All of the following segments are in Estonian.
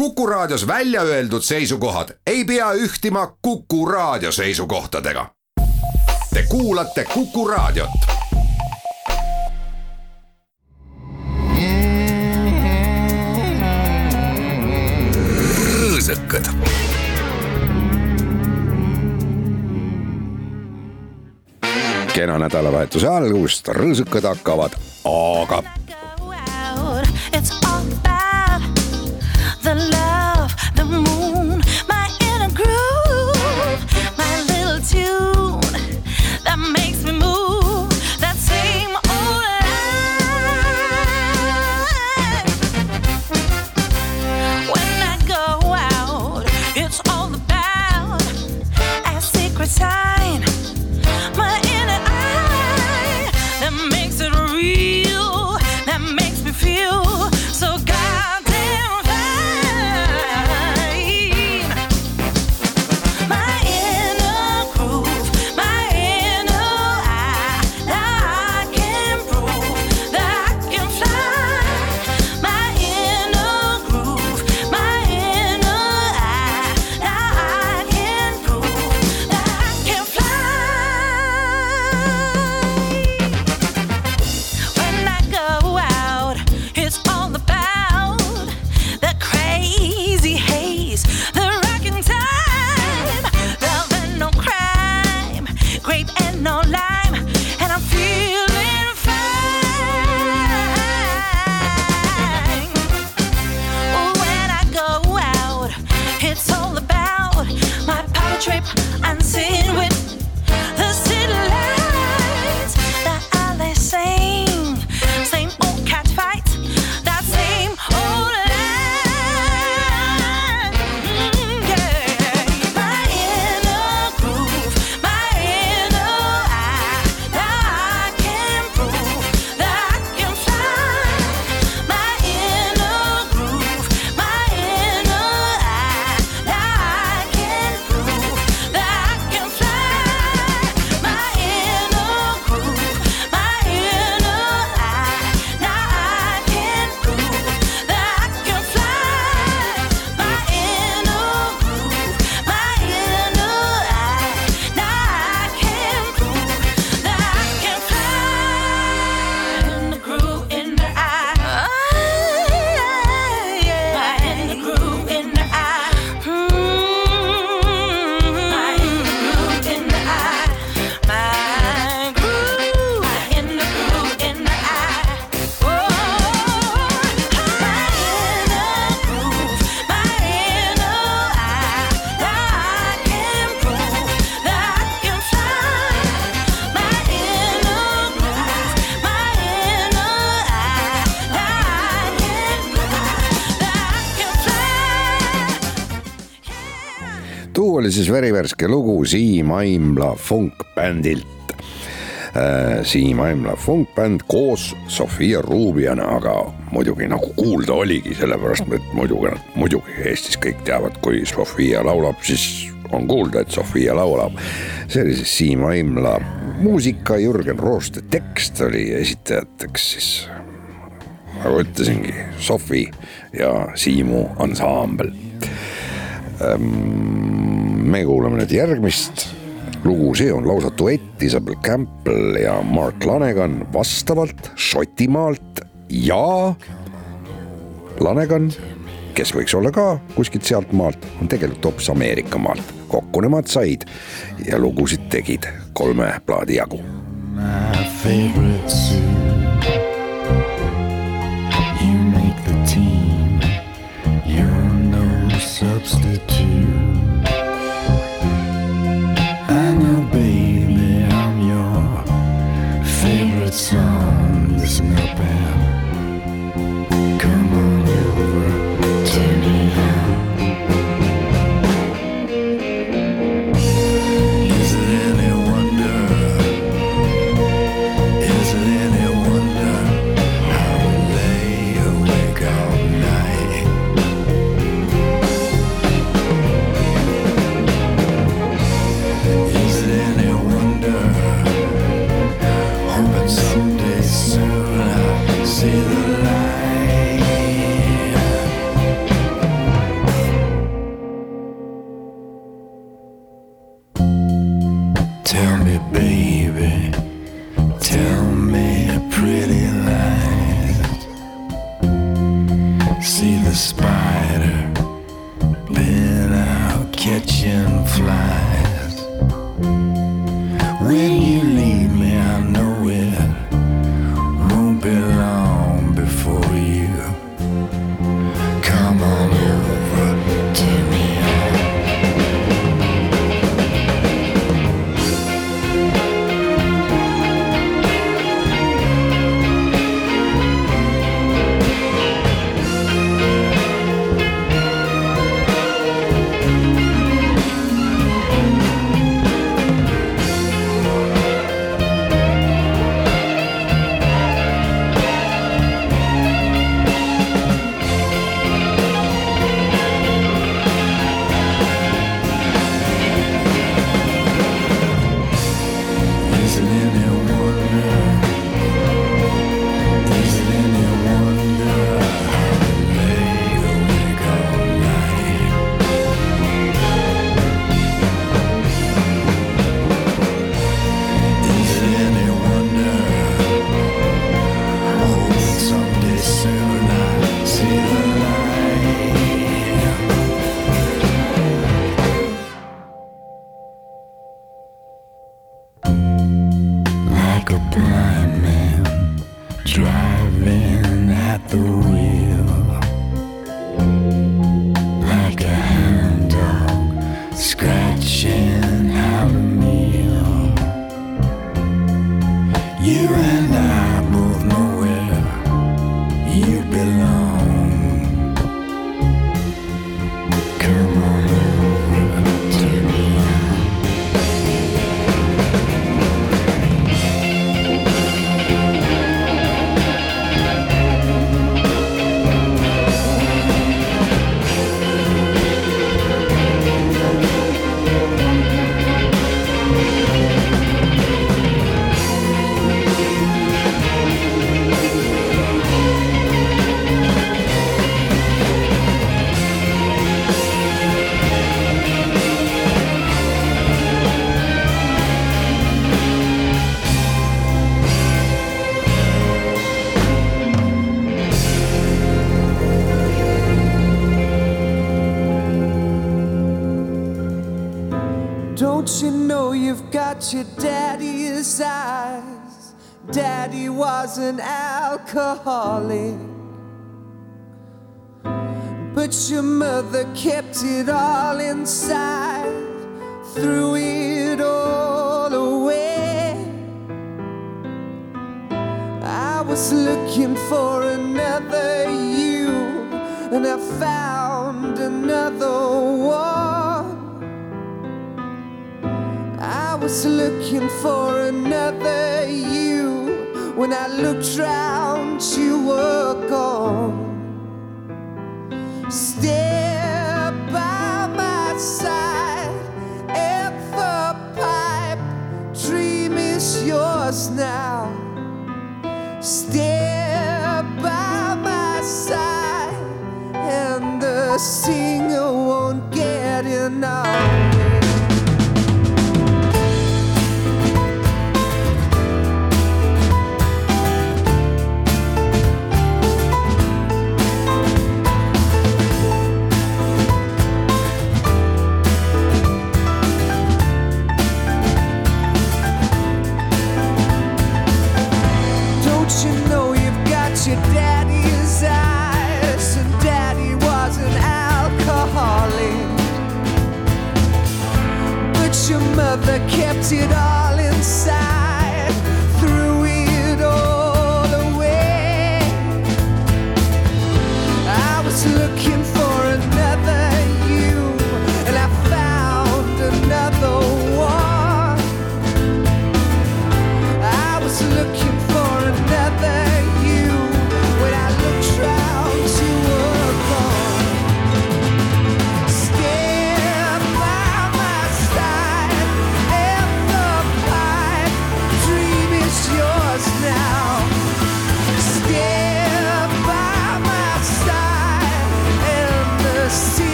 Kuku Raadios välja öeldud seisukohad ei pea ühtima Kuku Raadio seisukohtadega. Te kuulate Kuku Raadiot. rõõsakad. kena nädalavahetuse algust, rõõsakad hakkavad, aga oli siis verivärske lugu Siim Aimla funkbändilt. Äh, Siim Aimla funkbänd koos Sofia Rubiana, aga muidugi nagu kuulda oligi, sellepärast et muidugi, muidugi Eestis kõik teavad, kui Sofia laulab, siis on kuulda, et Sofia laulab. see oli siis Siim Aimla muusika, Jürgen Rooste tekst oli esitajateks siis nagu ütlesingi, Sofi ja Siimu ansambel Ehm, me kuulame nüüd järgmist lugu, see on lausa duett Isabel Campbell ja Mark Lanegan vastavalt Šotimaalt ja Lanegan, kes võiks olla ka kuskilt sealtmaalt, on tegelikult hoopis Ameerika maalt. kokku nemad said ja lugusid tegid kolme plaadi jagu. My favorite suit. 记得 assim. Kept it all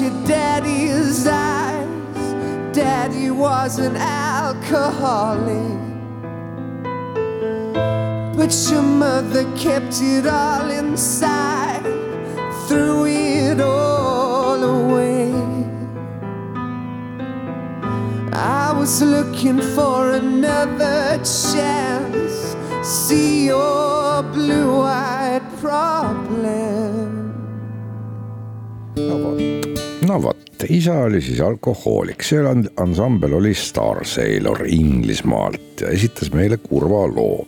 your daddy's eyes? Daddy was an alcoholic. But your mother kept it all inside, threw it all away. I was looking for another chance. See your blue eyed problem. Oh, vot, no vot, isa oli siis alkohoolik, see ansambel oli Star Sailor Inglismaalt ja esitas meile kurva loo.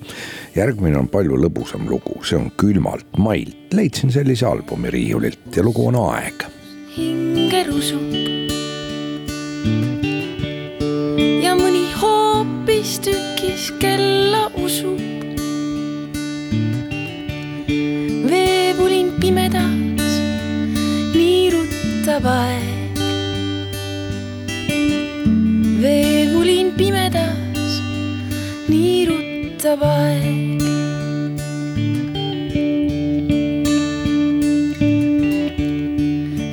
järgmine on palju lõbusam lugu, see on Külmalt mailt, leidsin sellise albumi riiulilt ja lugu on Aeg hinge rusub ja mõni hoopistükkis kella usub. veepulin pimedas niirutab aeg. veepulin pimedas niirutab aeg.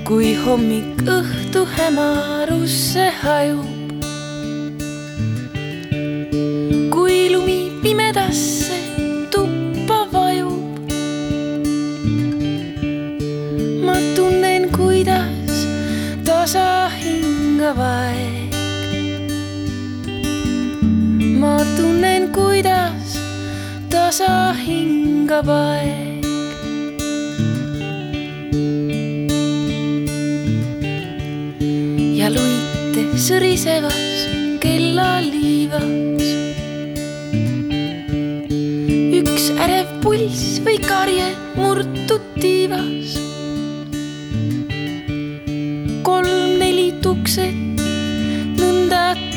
kui hommik õhtu hämarusse hajub. Hingab aeg. ma tunnen, kuidas tasa hingab aeg. ja luite sõrisevas kellaliivas. üks ärev pulss või karje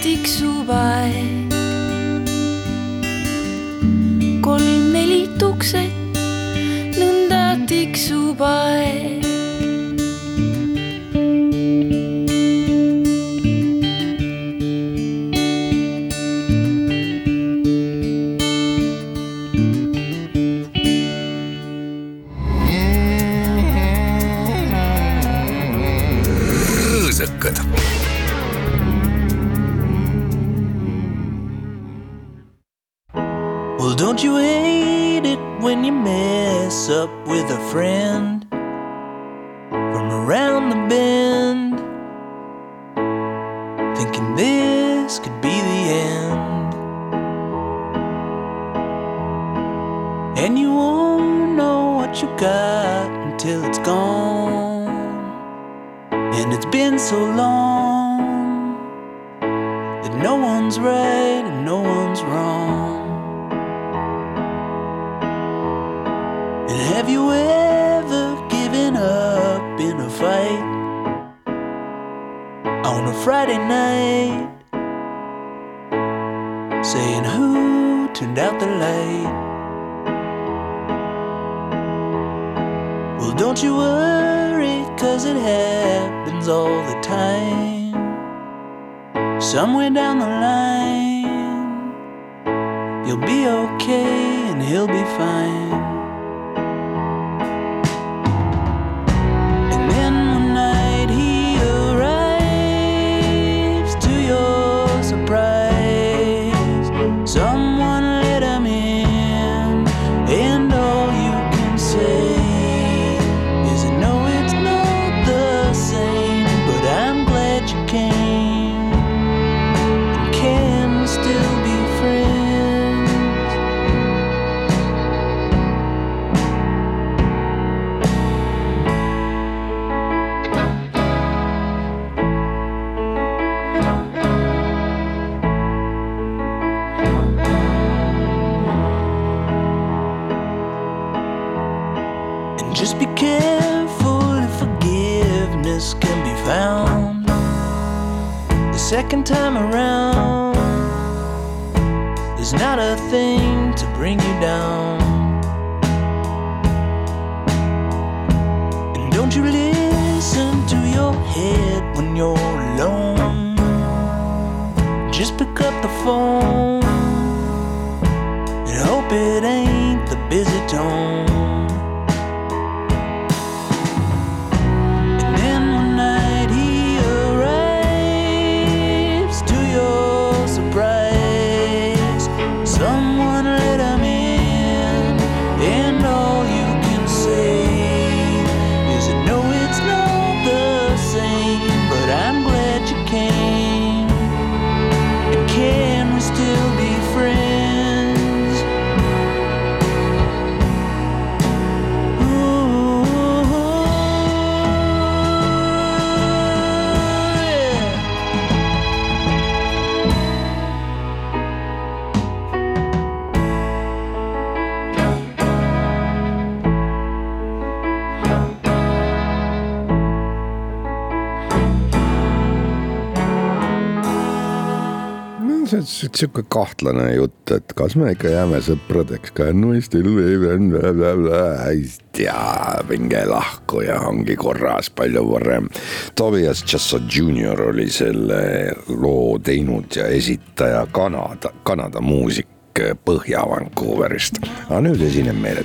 tiksub aeg. kolm-neli tukset, nõnda tiksub aeg. And you won't know what you got until it's gone. And it's been so long that no one's right and no one's wrong. And have you ever given up in a fight on a Friday night? Saying who turned out the light? Don't you worry, cause it happens all the time. Somewhere down the line, you'll be okay and he'll be fine. Second time around. There's not a thing to bring you down. And don't you listen to your head when you're alone. Just pick up the phone and hope it ain't the busy tone. See on si- sihuke kahtlane jutt, et kas me ikka jääme sõpradeks ka, no still we ei tea, minge lahku ja ongi korras palju varem. Tobias Jasso Junior oli selle loo teinud ja esitaja Kanada, Kanada muusik Põhja-Vancouverist, aga nüüd esineb meile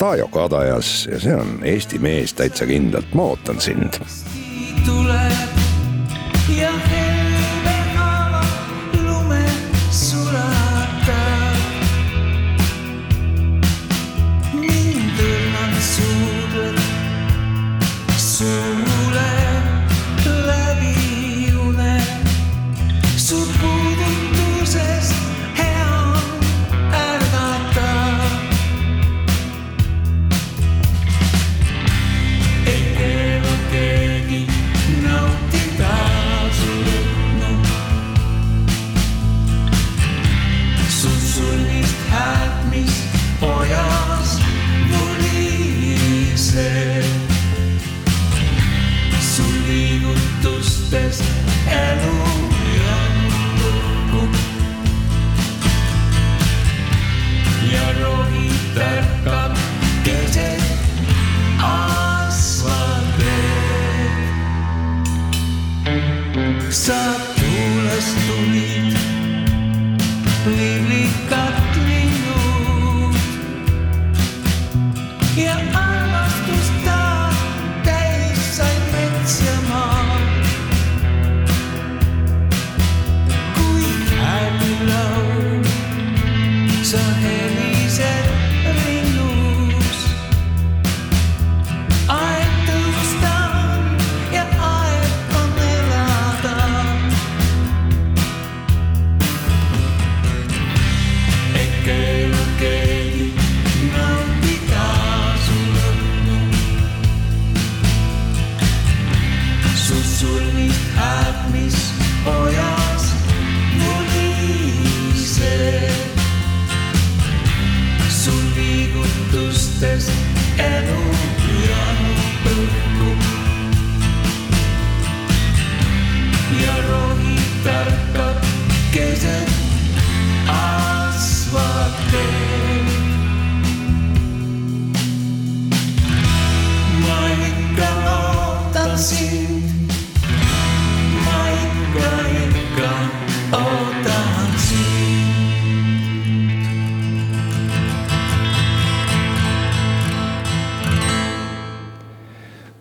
Taajo Kadajas ja see on Eesti mees täitsa kindlalt, ma ootan sind. Tuleb Stop.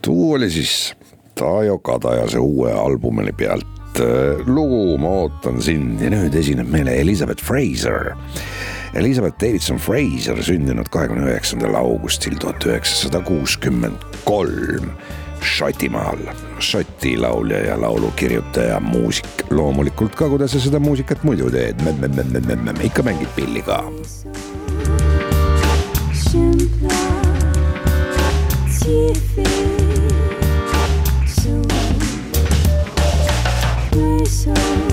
Tuu oli siis Taajo Kadajase uue albumi pealt äh, lugu Ma ootan sind. Ja nüüd esineb meile Elizabeth Fraser. Elizabeth Davidson Fraser sündinud kahekümne üheksandal augustil tuhat üheksasada kuuskümmend kolm Šotimaal, Šoti laulja ja laulukirjutaja, muusik, loomulikult ka, kuidas sa seda muusikat muidu teed, ikka mängid pilli ka soul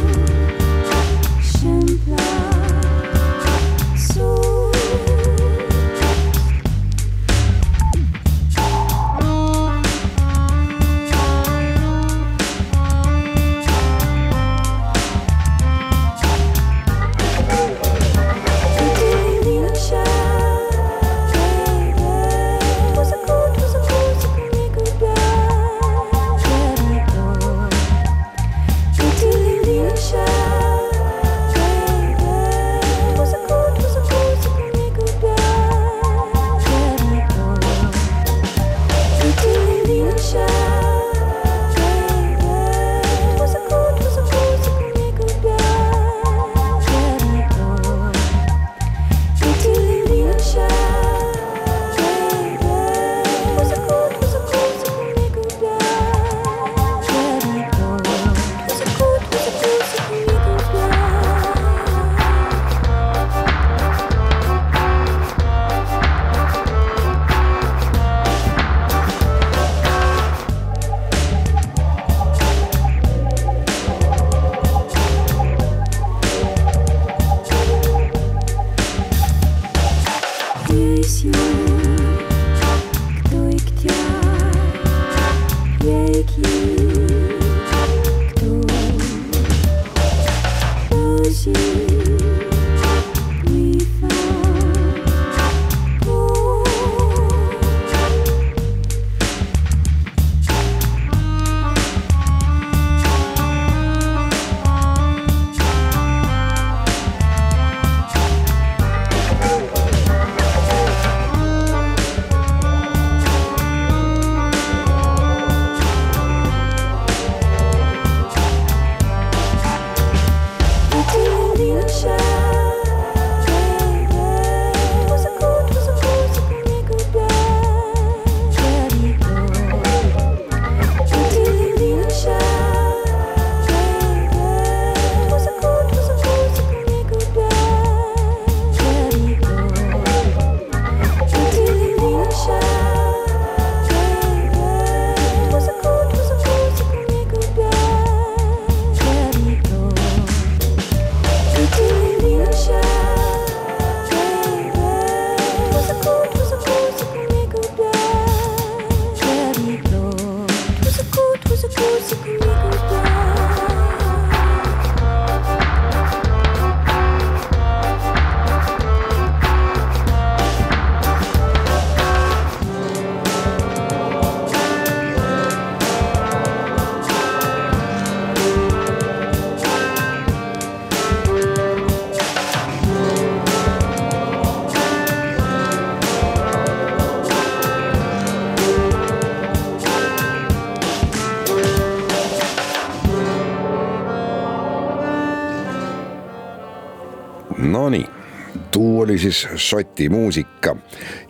siis Šoti muusika.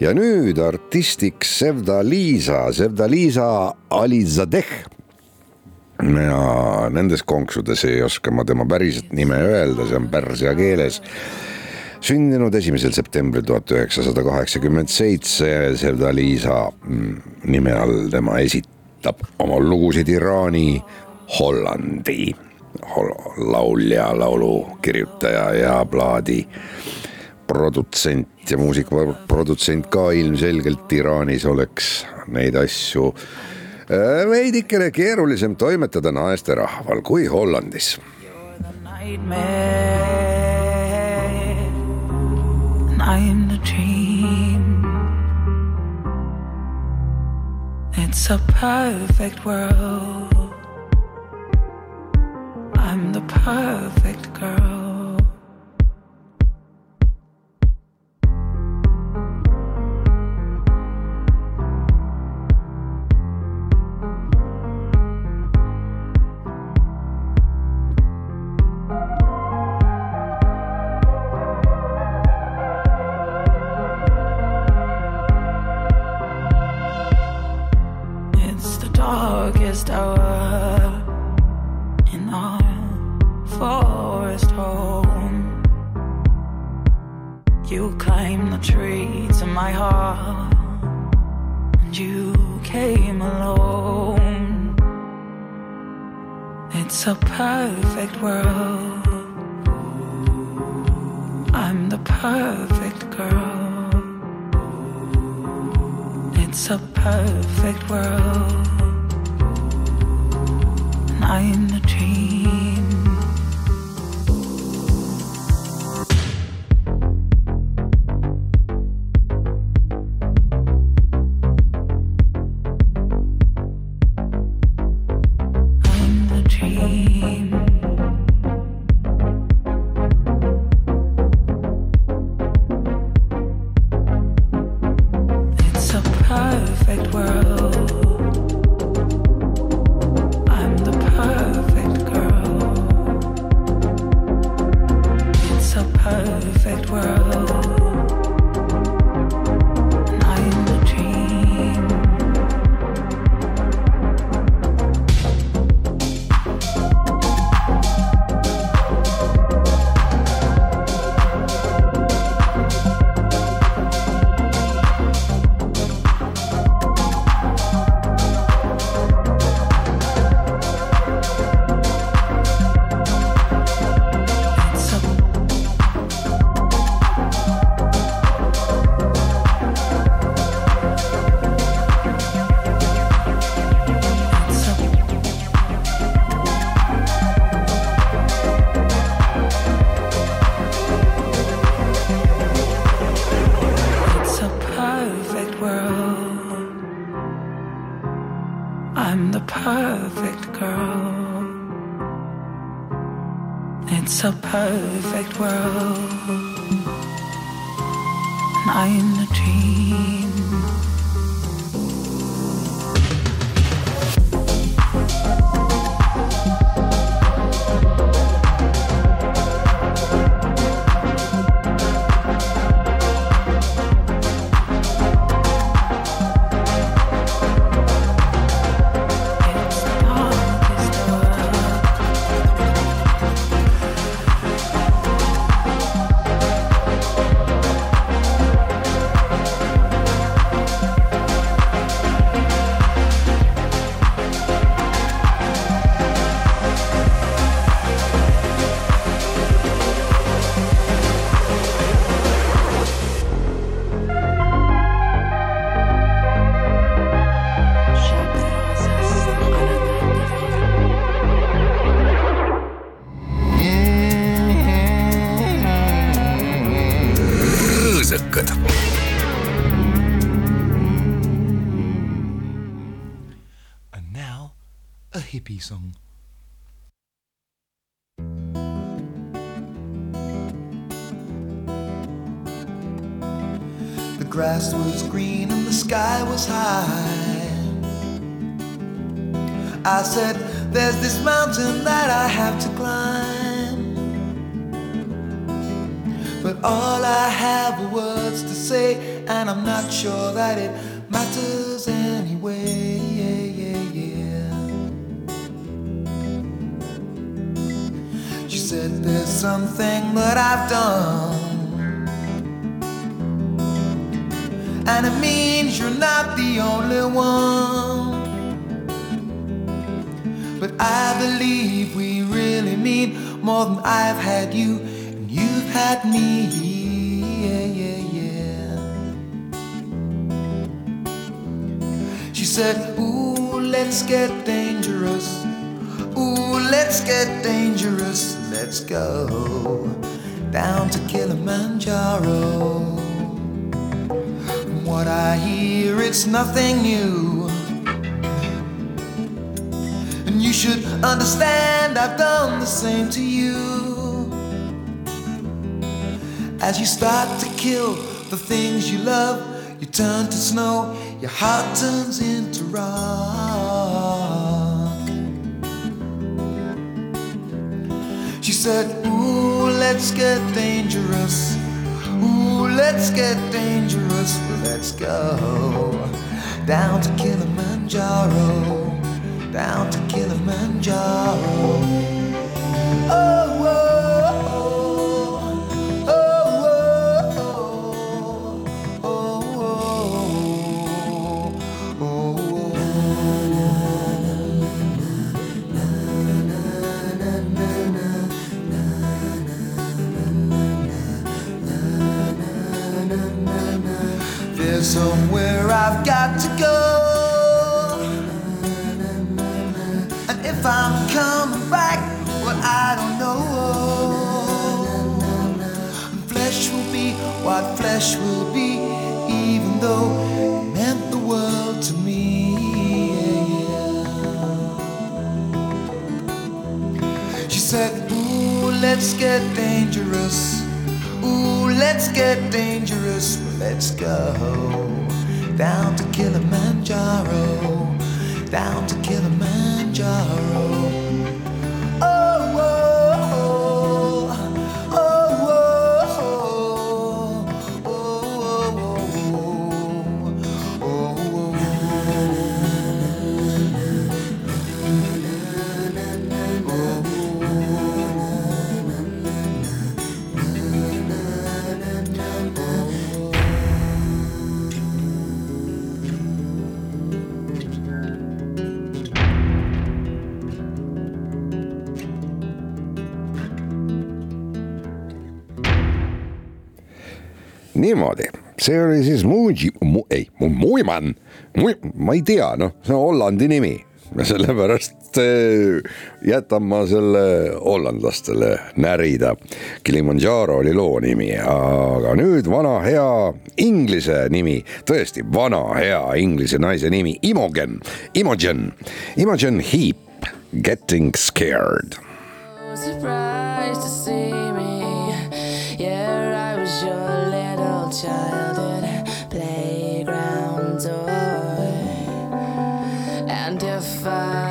Ja nüüd artistiks Sevda-Liisa, Sevda-Liisa Alizadeh. ja nendes konksudes ei oska ma tema päriset nime öelda, see on pärsia keeles. Sündinud esimesel septembril tuhat üheksasada kaheksakümmend seitse, Sevda-Liisa mm, nime all tema esitab oma lugusid Iraani, Hollandi. Hol laulja, laulukirjutaja ja plaadi produtsent ja muusikaprodutsent ka ilmselgelt Iraanis oleks neid asju äh, veidikene keerulisem toimetada naisterahval kui Hollandis. I'm the dream. It's a perfect world. I'm the perfect girl. Perfect world. And I'm the dream. Perfect girl. It's a perfect world. And I'm the dream. Grass was green and the sky was high. I said, There's this mountain that I have to climb. But all I have are words to say, and I'm not sure that it matters anyway. Yeah, yeah, yeah. She said, There's something that I've done. and it means you're not the only one. But I believe we really mean more than I've had you and you've had me. Yeah, yeah, yeah. She said, Ooh, let's get dangerous. Ooh, let's get dangerous. Let's go down to Kilimanjaro. What I hear, it's nothing new. And you should understand I've done the same to you. As you start to kill the things you love, you turn to snow, your heart turns into rock. She said, Ooh, let's get dangerous. Ooh, let's get dangerous. Let's go down to Kilimanjaro. Down to Kilimanjaro. Oh, somewhere I've got to go. And if I'm coming back, well, I don't know. Flesh will be what flesh will be, even though it meant the world to me. She said, Ooh, let's get dangerous. Ooh, let's get dangerous. Let's go down to Kilimanjaro. Down to Kilimanjaro. niimoodi, see oli siis Muji mu,, ei, Muiman, ma ei tea, noh, see on Hollandi nimi. Ja sellepärast eh, jätan ma selle hollandlastele närida. Kilimanjaro oli loo nimi, aga nüüd vana hea inglise nimi, tõesti vana hea inglise naise nimi, Imogen, Imogen, Imogen Heap, Getting Scared. Surprised fire.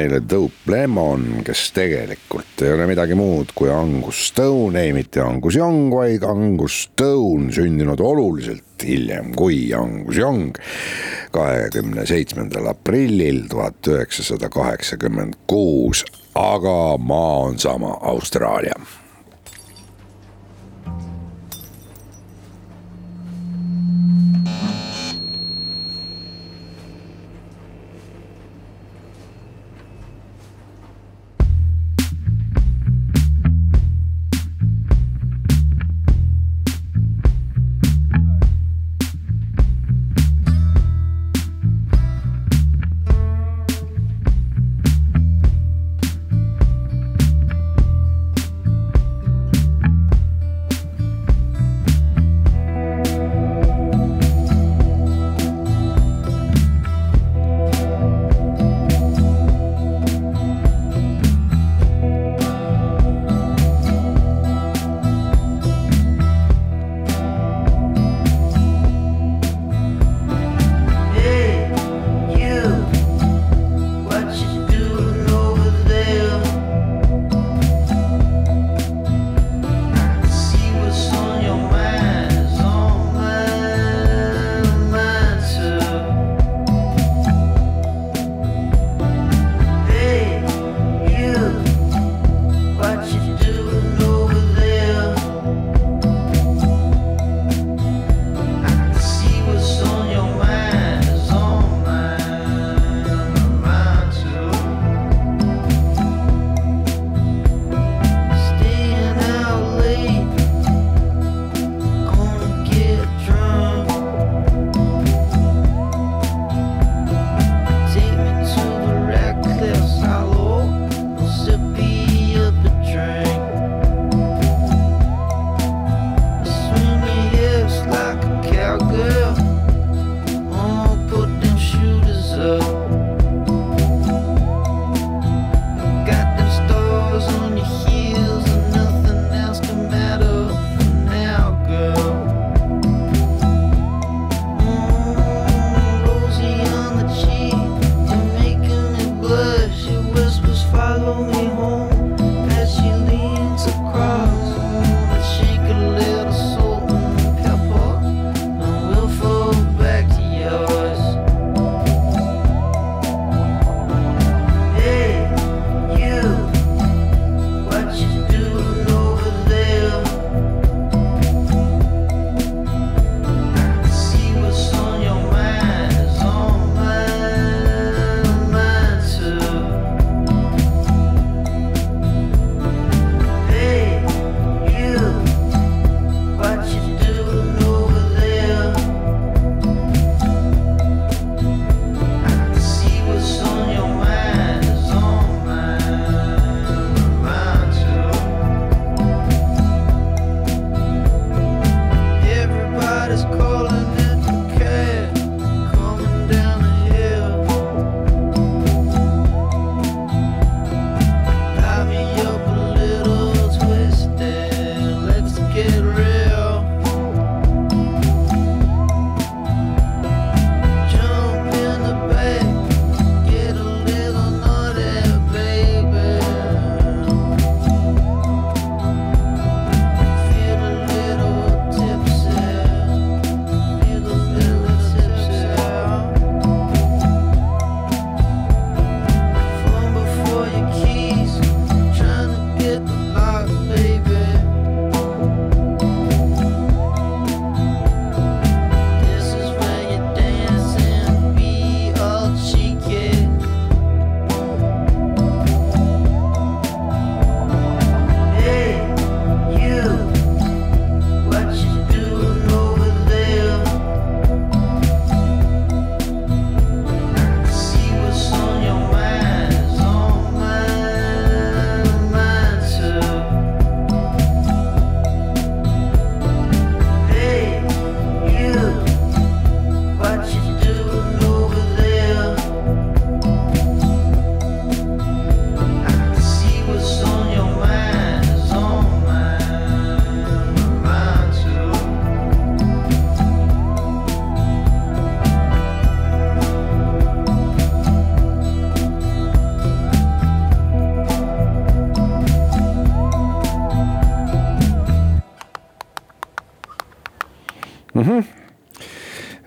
Meile Dope Lemon, kes tegelikult ei ole midagi muud kui Angus Stone, ei mitte Angus Young, vaid Angus Stone, sündinud oluliselt hiljem kui Angus Young, kahekümne seitsmendal aprillil tuhat üheksasada kaheksakümmend kuus, aga maa on sama, Austraalia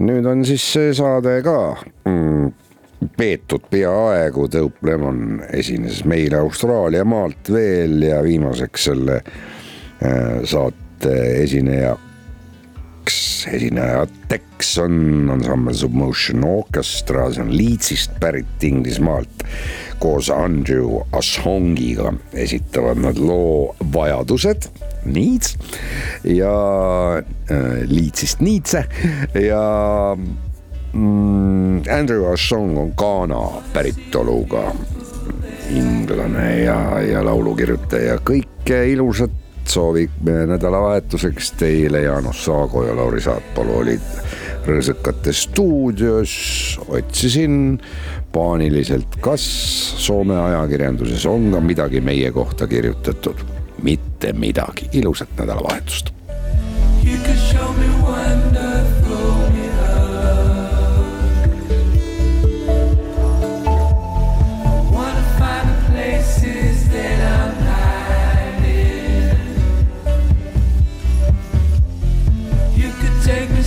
nüüd on siis see saade ka mm, peetud peaaegu, Dope Lemon esines meile Austraalia maalt veel ja viimaseks selle äh, saate esinejaks, esinejateks on ansambel Submotion Orchestra, see on Leedsist pärit Inglismaalt. koos Andrew Ashongiga esitavad nad loo Vajadused, Needs ja äh, Leedsist Needse ja mm, Andrew Ashong on Ghana päritoluga inglane ja, ja laulukirjutaja, kõike ilusat soovime nädalavahetuseks teile, Jaanus Saago ja Lauri Saatpalu olid Rõõsakate stuudios, otsisin paaniliselt, kas Soome ajakirjanduses on ka midagi meie kohta kirjutatud, mitte midagi, ilusat nädalavahetust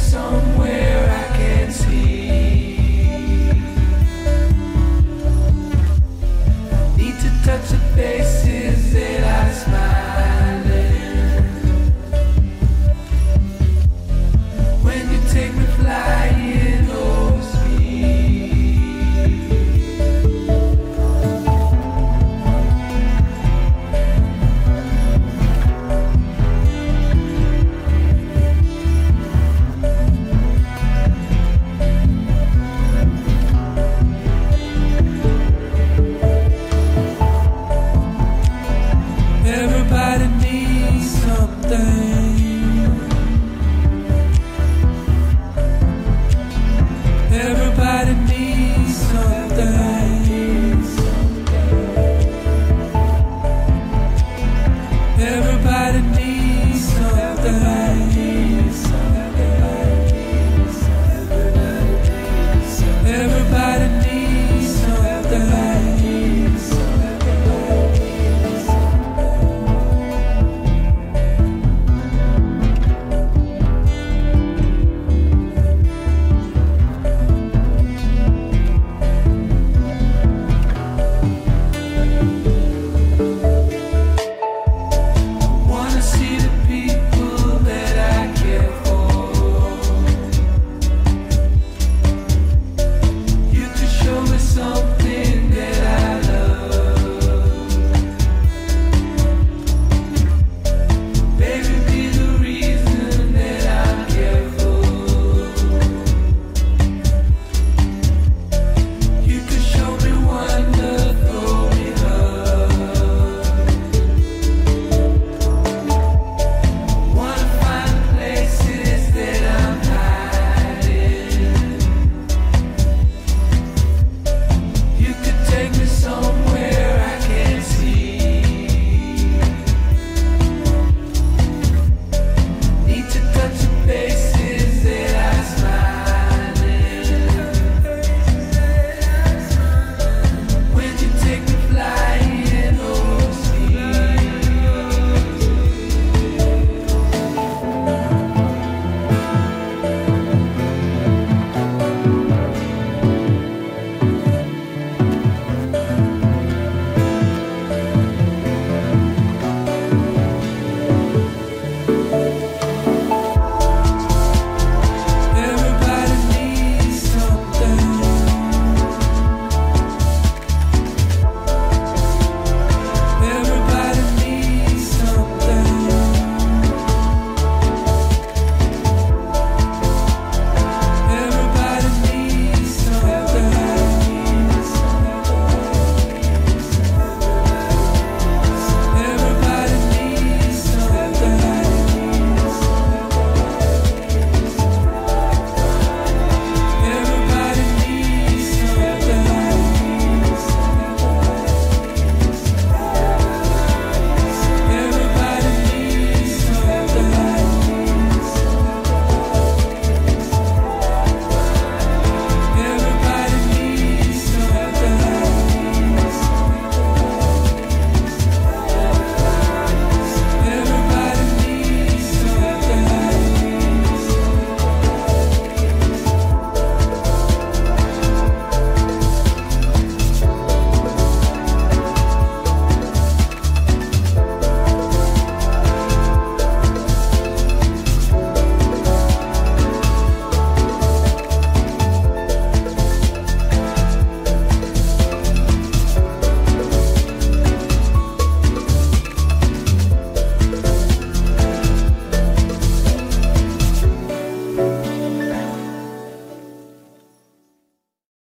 song.